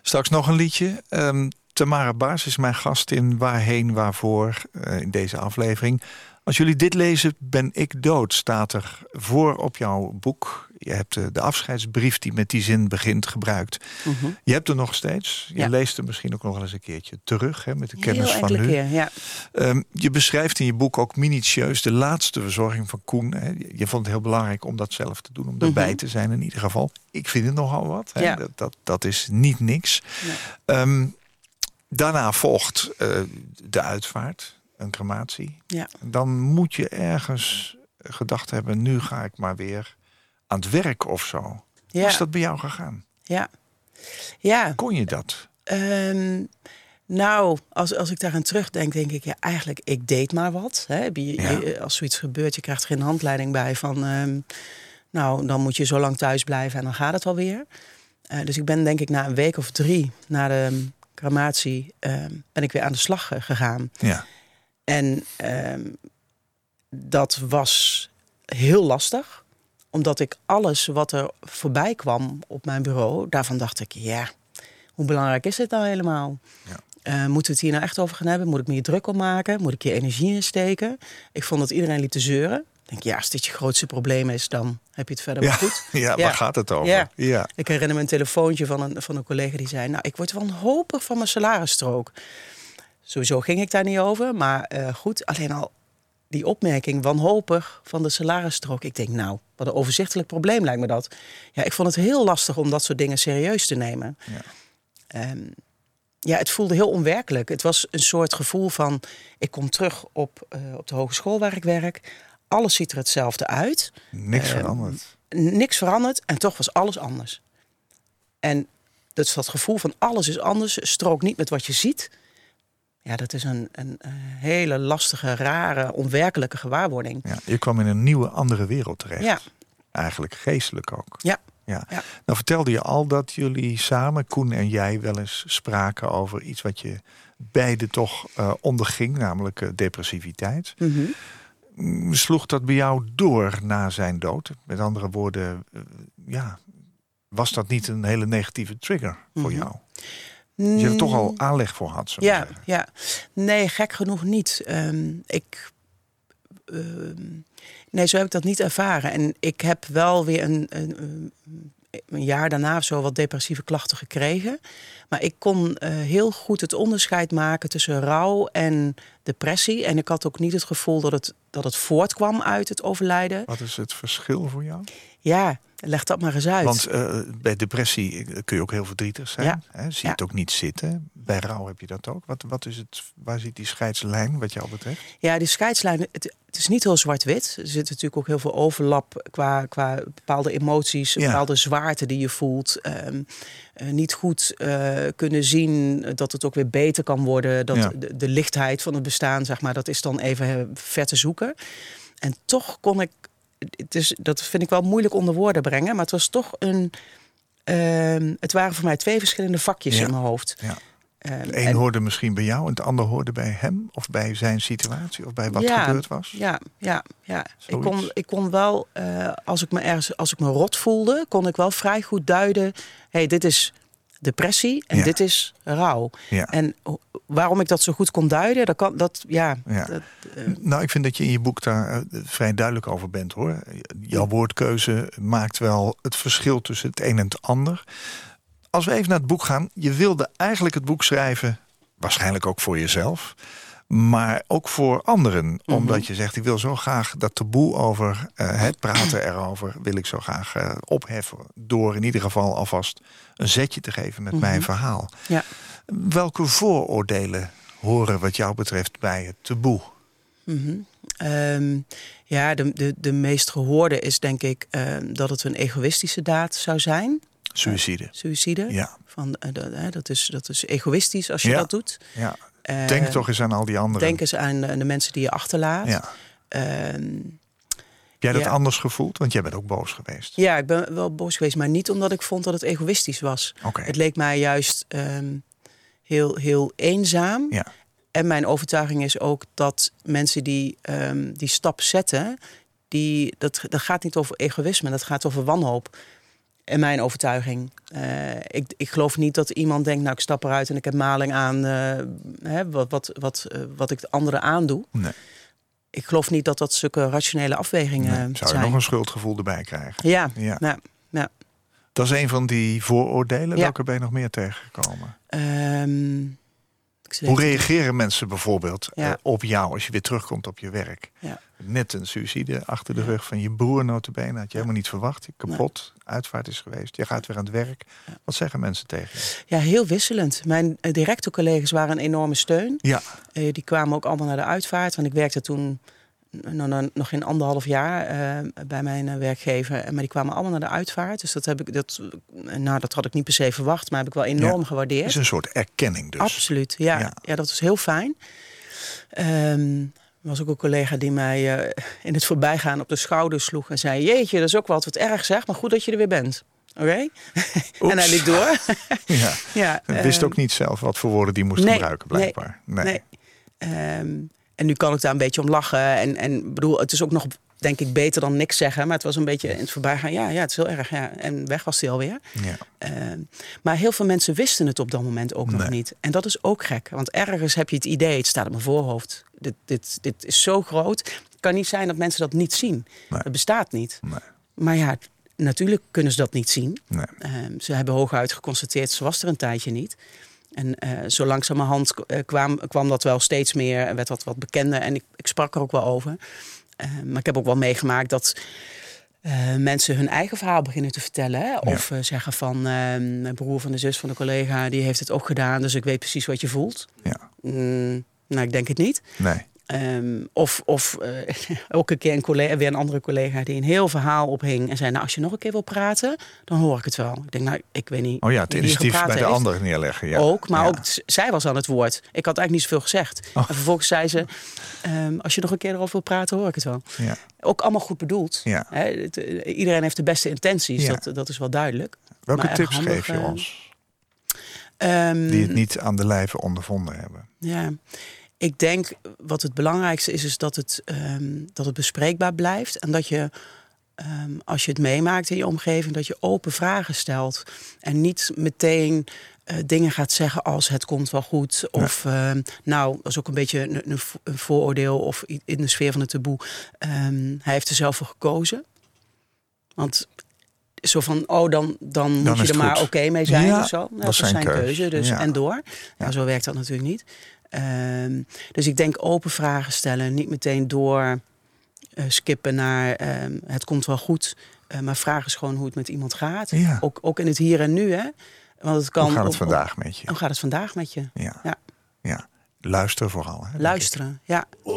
Straks nog een liedje. Ehm, Tamara Baars is mijn gast in Waarheen, Waarvoor eh, in deze aflevering. Als jullie dit lezen, ben ik dood, staat er voor op jouw boek. Je hebt eh, de afscheidsbrief die met die zin begint gebruikt. Mhm. Je hebt er nog steeds. Je Ja. leest er misschien ook nog wel eens een keertje terug hè, met de Heel kennis van nu. keer, ja. Ehm, je beschrijft in je boek ook minutieus de laatste verzorging van Koen. Hè. Je- vond het heel belangrijk om dat zelf te doen, om erbij Mhm. te zijn in ieder geval. Ik vind het nogal wat. Hè. Ja. Dat, dat, dat is niet niks. Nee. Ehm, daarna volgt eh, de uitvaart, een crematie. Ja. Dan moet je ergens gedacht hebben, nu ga ik maar weer aan het werk of zo. Hoe Ja, is dat bij jou gegaan? ja. ja. Kon je dat? Ehm, nou, als, als ik daaraan terugdenk, denk ik, ja, eigenlijk, ik deed maar wat. Hè. Je, Ja. je- als zoiets gebeurt, je krijgt geen handleiding bij van, ehm, nou, dan moet je zo lang thuis blijven en dan gaat het alweer. Eh dus ik ben denk ik na een week of drie na de ehm, crematie, ben ik weer aan de slag eh, gegaan. Ja. En dat was heel lastig, omdat ik alles wat er voorbij kwam op mijn bureau, daarvan dacht ik, ja, hoe belangrijk is dit nou helemaal? Ja. Eh, moeten we het hier nou echt over gaan hebben? Moet ik me hier druk om maken? Moet ik hier energie in steken? Ik vond dat iedereen liep te zeuren. Ik denk, ja, als dit je grootste probleem is, dan heb je het verder wel goed. Ja, Ja. waar gaat het over? Ja. ja. Ik herinner me een telefoontje van een, van een collega die zei... nou, ik word wanhopig van mijn salarisstrook. Sowieso ging ik daar niet over, maar eh, goed. Alleen al die opmerking, wanhopig van de salarisstrook. Ik denk, nou, wat een overzichtelijk probleem lijkt me dat. Ja, ik vond het heel lastig om dat soort dingen serieus te nemen. Ja. Ehm, ja, het voelde heel onwerkelijk. Het was een soort gevoel van... ik kom terug op, eh, op de hogeschool waar ik werk. Alles ziet er hetzelfde uit Niks Ehm, veranderd. niks veranderd en toch was alles anders. En dat is dat gevoel van alles is anders, strook niet met wat je ziet. Ja, dat is een, een, eh, hele lastige, rare, onwerkelijke gewaarwording. Ja, je kwam in een nieuwe, andere wereld terecht. Ja, Eigenlijk geestelijk ook. ja, Ja. Ja. Nou vertelde je al dat jullie samen, Koen en jij, wel eens spraken over iets wat je beide toch eh, onderging, namelijk eh, depressiviteit. mhm. Mm, Sloeg dat bij jou door na zijn dood? Met andere woorden, ja, was dat niet een hele negatieve trigger voor Mhm. jou? Dat je er toch al aanleg voor had, zo Ja, zeggen. ja. Nee, gek genoeg niet. Ehm, ik. ehm, nee, zo heb ik dat niet ervaren. En ik heb wel weer een, een, een- een jaar daarna of zo wat depressieve klachten gekregen. Maar ik kon eh, heel goed het onderscheid maken tussen rouw en depressie. En ik had ook niet het gevoel dat het, dat het voortkwam uit het overlijden. Wat is het verschil voor jou? Ja, leg dat maar eens uit. Want eh, bij depressie eh, kun je ook heel verdrietig zijn. Ja. Hè? Zie je Ja. het ook niet zitten. Bij rouw heb je dat ook. Wat, wat is het, waar zit die scheidslijn wat jou betreft? Ja, die scheidslijn, het, het is niet heel zwart-wit. Er zit natuurlijk ook heel veel overlap qua, qua bepaalde emoties, Ja. bepaalde zwaarte die je voelt. Ehm, eh, niet goed eh, kunnen zien dat het ook weer beter kan worden. Dat Ja. de, de lichtheid van het bestaan, zeg maar, dat is dan even eh, ver te zoeken. En toch kon ik, het is, dat vind ik wel moeilijk onder woorden brengen, maar het was toch een. ehm, het waren voor mij twee verschillende vakjes Ja. in mijn hoofd. Ja. Ehm, De een en- hoorde misschien bij jou en het ander hoorde bij hem. Of bij zijn situatie of bij wat Ja, gebeurd was. Ja, ja, ja. Ik kon, ik kon wel, eh, als ik me ergens, als ik me rot voelde, kon ik wel vrij goed duiden. hey, dit is depressie en Ja. dit is rouw. Ja. En waarom ik dat zo goed kon duiden, dat kan dat ja. Ja. dat, eh, Nou, ik vind dat je in je boek daar eh, vrij duidelijk over bent hoor. Jouw woordkeuze maakt wel het verschil tussen het een en het ander. Als we even naar het boek gaan. Je wilde eigenlijk het boek schrijven, waarschijnlijk ook voor jezelf. Maar ook voor anderen. Omdat je zegt, ik wil zo graag dat taboe over eh, het praten erover... wil ik zo graag eh, opheffen. Door in ieder geval alvast een zetje te geven met mijn verhaal. ja. Welke vooroordelen horen wat jou betreft bij het taboe? Ehm, ja, de, de, de meest gehoorde is denk ik ehm, dat het een egoïstische daad zou zijn. Suïcide. Suïcide. Ja. Van, eh, hè, dat, is, dat is egoïstisch als je Ja. dat doet. Ja. Eh, Denk toch eens aan al die anderen. Denk eens aan de, de mensen die je achterlaat. Ja. Ehm, Heb jij dat Ja. anders gevoeld? Want jij bent ook boos geweest. ja, ik ben wel boos geweest, maar niet omdat ik vond dat het egoïstisch was. Het leek mij juist ehm, heel, heel eenzaam. Ja. En mijn overtuiging is ook dat mensen die ehm, die stap zetten, die, dat, dat gaat niet over egoïsme, dat gaat over wanhoop. En mijn overtuiging. Eh, ik, ik geloof niet dat iemand denkt, nou ik stap eruit en ik heb maling aan eh, hè, wat, wat, wat, eh, wat ik de anderen aandoe. Nee. Ik geloof niet dat dat zulke rationele afwegingen Nee, zou je nog een schuldgevoel erbij krijgen? Ja, Ja. ja. ja. Dat is een van die vooroordelen. Ja. Welke ben je nog meer tegengekomen? Ehm, Hoe reageren mensen bijvoorbeeld Ja. eh, op jou als je weer terugkomt op je werk? Ja. Net een suïcide achter de rug van je broer notabene. Had je helemaal niet verwacht. Kapot, uitvaart is geweest. Je gaat weer aan het werk. Wat zeggen mensen tegen je? Ja, heel wisselend. Mijn eh, directe collega's waren een enorme steun. Ja, Eh, die kwamen ook allemaal naar de uitvaart. Want ik werkte toen nog geen anderhalf jaar eh, bij mijn eh, werkgever. En- Maar die kwamen allemaal naar de uitvaart. Dus dat, heb ik, dat, nou, dat had ik niet per se verwacht. Maar heb ik wel enorm Ja. gewaardeerd. is een soort erkenning dus. Absoluut, ja. Ja. ja. dat was heel fijn. Ehm, er was ook een collega die mij eh, in het voorbijgaan op de schouder sloeg en zei: Jeetje, dat is ook wel wat erg zeg, maar goed dat je er weer bent. Oké? en hij liep door. Ja. ja, wist ehm, ook niet zelf wat voor woorden die moest nee, gebruiken, blijkbaar. Nee. Nee. Ehm, en nu kan ik daar een beetje om lachen. En, en bedoel, het is ook nog, denk ik, beter dan niks zeggen. Maar het was een beetje in het voorbijgaan. Ja, ja het is heel erg. Ja. En weg was hij alweer. Ja. Ehm, maar heel veel mensen wisten het op dat moment ook nog niet. En dat is ook gek. Want ergens heb je het idee, het staat op mijn voorhoofd. Dit, dit, dit is zo groot. Het kan niet zijn dat mensen dat niet zien. Nee. Dat bestaat niet. Nee. Maar ja, natuurlijk kunnen ze dat niet zien. Nee. Ehm, ze hebben hooguit geconstateerd, ze was er een tijdje niet. En eh, zo langzamerhand eh, kwam, kwam dat wel steeds meer en werd wat, wat bekender. En ik, ik sprak er ook wel over. Ehm, maar ik heb ook wel meegemaakt dat eh, mensen hun eigen verhaal beginnen te vertellen. Hè? Of eh, zeggen van, ehm, mijn broer van de zus van de collega, die heeft het ook gedaan. Dus ik weet precies wat je voelt. Ja. Mm, nou, ik denk het niet. Nee. Ehm, of of ook een keer een collega, weer een andere collega die een heel verhaal ophing en zei: Nou, als je nog een keer wil praten, dan hoor ik het wel. Ik denk, nou, ik weet niet. Oh ja, het initiatief bij de ander neerleggen. Ja. Ook, maar Ja. ook zij was aan het woord. Ik had eigenlijk niet zoveel gezegd. Oh. En vervolgens zei ze: ehm, Als je nog een keer erover wil praten, hoor ik het wel. Ja. Ook allemaal goed bedoeld. Het, eh, iedereen heeft de beste intenties, Ja. dat, dat is wel duidelijk. Welke Maar tips handig, geef je eh, ons Ehm, die het niet aan de lijve ondervonden hebben? Ja, ik denk wat het belangrijkste is, is dat het, ehm, dat het bespreekbaar blijft. En dat je, ehm, als je het meemaakt in je omgeving, dat je open vragen stelt. En niet meteen eh, dingen gaat zeggen als het komt wel goed. Of ehm, nou, dat is ook een beetje een, een vo- een vooroordeel of in de sfeer van het taboe. Hij heeft er zelf voor gekozen. Want zo van, oh, dan, dan, moet je er maar oké mee zijn Ja, of zo. Nou, dat dat is zijn keuze. Dus, Ja. En door. Ja. zo werkt dat natuurlijk niet. Ehm, dus ik denk open vragen stellen. Niet meteen door eh, skippen naar ehm, het komt wel goed. Eh, maar vraag eens gewoon hoe het met iemand gaat. Ja. Ook, ook in het hier en nu. Hè? Want het kan Hoe gaat het op- vandaag met je? hoe gaat het vandaag met je? Ja. Ja. ja. Luister vooral. Hè. Luisteren, ja. Got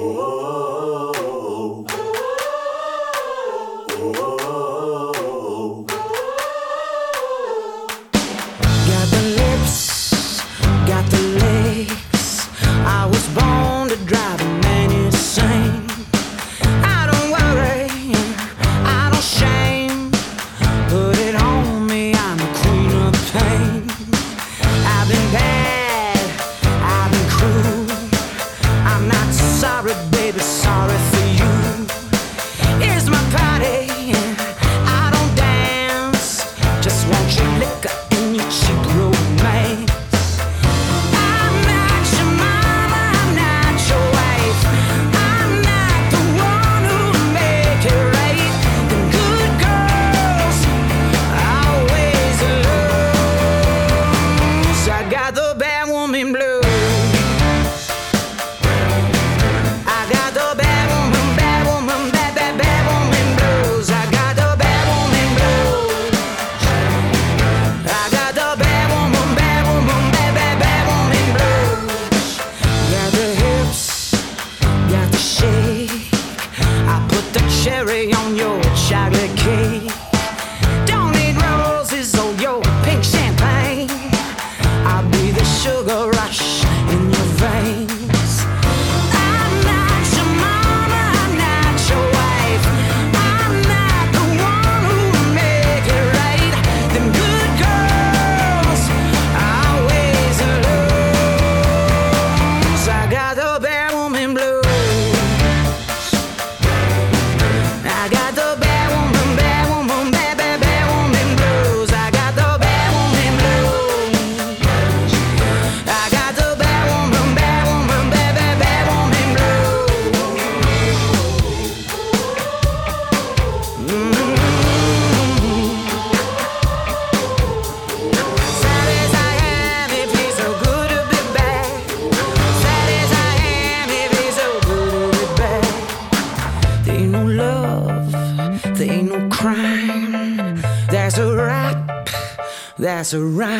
Around.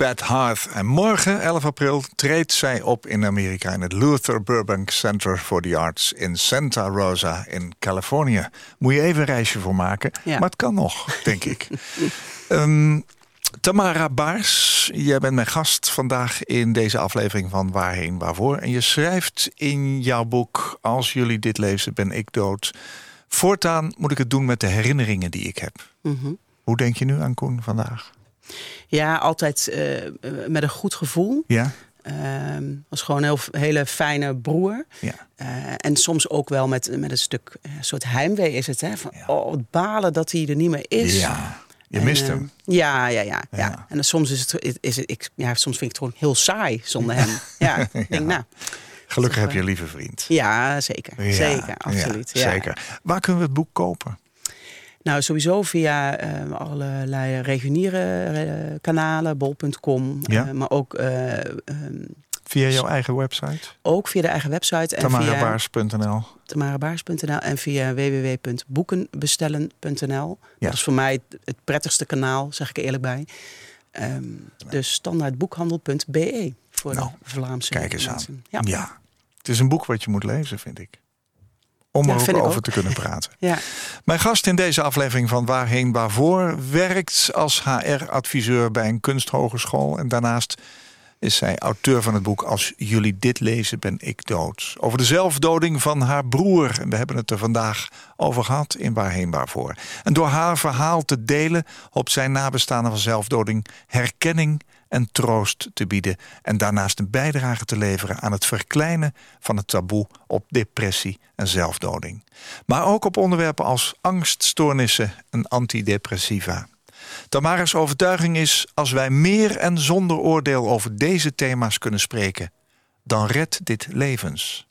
Bad Heart. En morgen, 11 april, treedt zij op in Amerika... in het Luther Burbank Center for the Arts in Santa Rosa in Californië. Moet je even een reisje voor maken, Ja. maar het kan nog, denk ik. Ehm, Tamara Baars, jij bent mijn gast vandaag in deze aflevering van Waarheen Waarvoor. En je schrijft in jouw boek Als jullie dit lezen, ben ik dood. Voortaan moet ik het doen met de herinneringen die ik heb. Mhm. Hoe denk je nu aan Koen vandaag? Ja, altijd eh, met een goed gevoel. Ja? Ehm was gewoon een heel, hele fijne broer. Ja. Eh, en soms ook wel met, met een stuk eh, soort heimwee is het. Hè? Van, Oh, het balen dat hij er niet meer is. Ja, je En, mist hem. Ja, ja, ja, ja. Ja. En dan soms is het, is het ik, ja, soms vind ik het gewoon heel saai zonder hem. Ja, ik denk, nou, Gelukkig heb je een lieve vriend. ja, zeker. Zeker, absoluut. Zeker. Waar kunnen we het boek kopen? Nou, sowieso via eh, allerlei reguliere eh, kanalen, bol.com. Ja. eh, maar ook, eh, ehm, Via jouw eigen website? ook via de eigen website. En via Tamarabaars.nl. tamarabaars.nl en via www.boekenbestellen.nl. Ja. Dat is voor mij het- het prettigste kanaal, zeg ik er eerlijk bij. Ehm, Dus standaardboekhandel.be voor Nou, de Vlaamse Kijk eens aan. Ja. Ja. Het is een boek wat je moet lezen, vind ik. Om Ja, er ook over ook. te kunnen praten. Ja. Mijn gast in deze aflevering van Waarheen Waarvoor werkt als HR-adviseur bij een kunsthogeschool. En daarnaast is zij auteur van het boek Als jullie dit lezen, ben ik dood. Over de zelfdoding van haar broer. En we hebben het er vandaag over gehad in Waarheen Waarvoor. En door haar verhaal te delen hoopt zijn nabestaanden van zelfdoding herkenning en troost te bieden. En daarnaast een bijdrage te leveren aan het verkleinen van het taboe op depressie en zelfdoding. Maar ook op onderwerpen als angststoornissen en antidepressiva. Tamara's overtuiging is: als wij meer en zonder oordeel over deze thema's kunnen spreken, dan redt dit levens.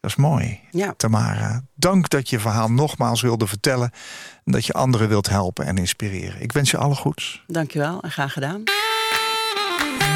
Dat is mooi. Ja. Tamara, dank dat je verhaal nogmaals wilde vertellen en dat je anderen wilt helpen en inspireren. Ik wens je alle goeds. Dankjewel en graag gedaan.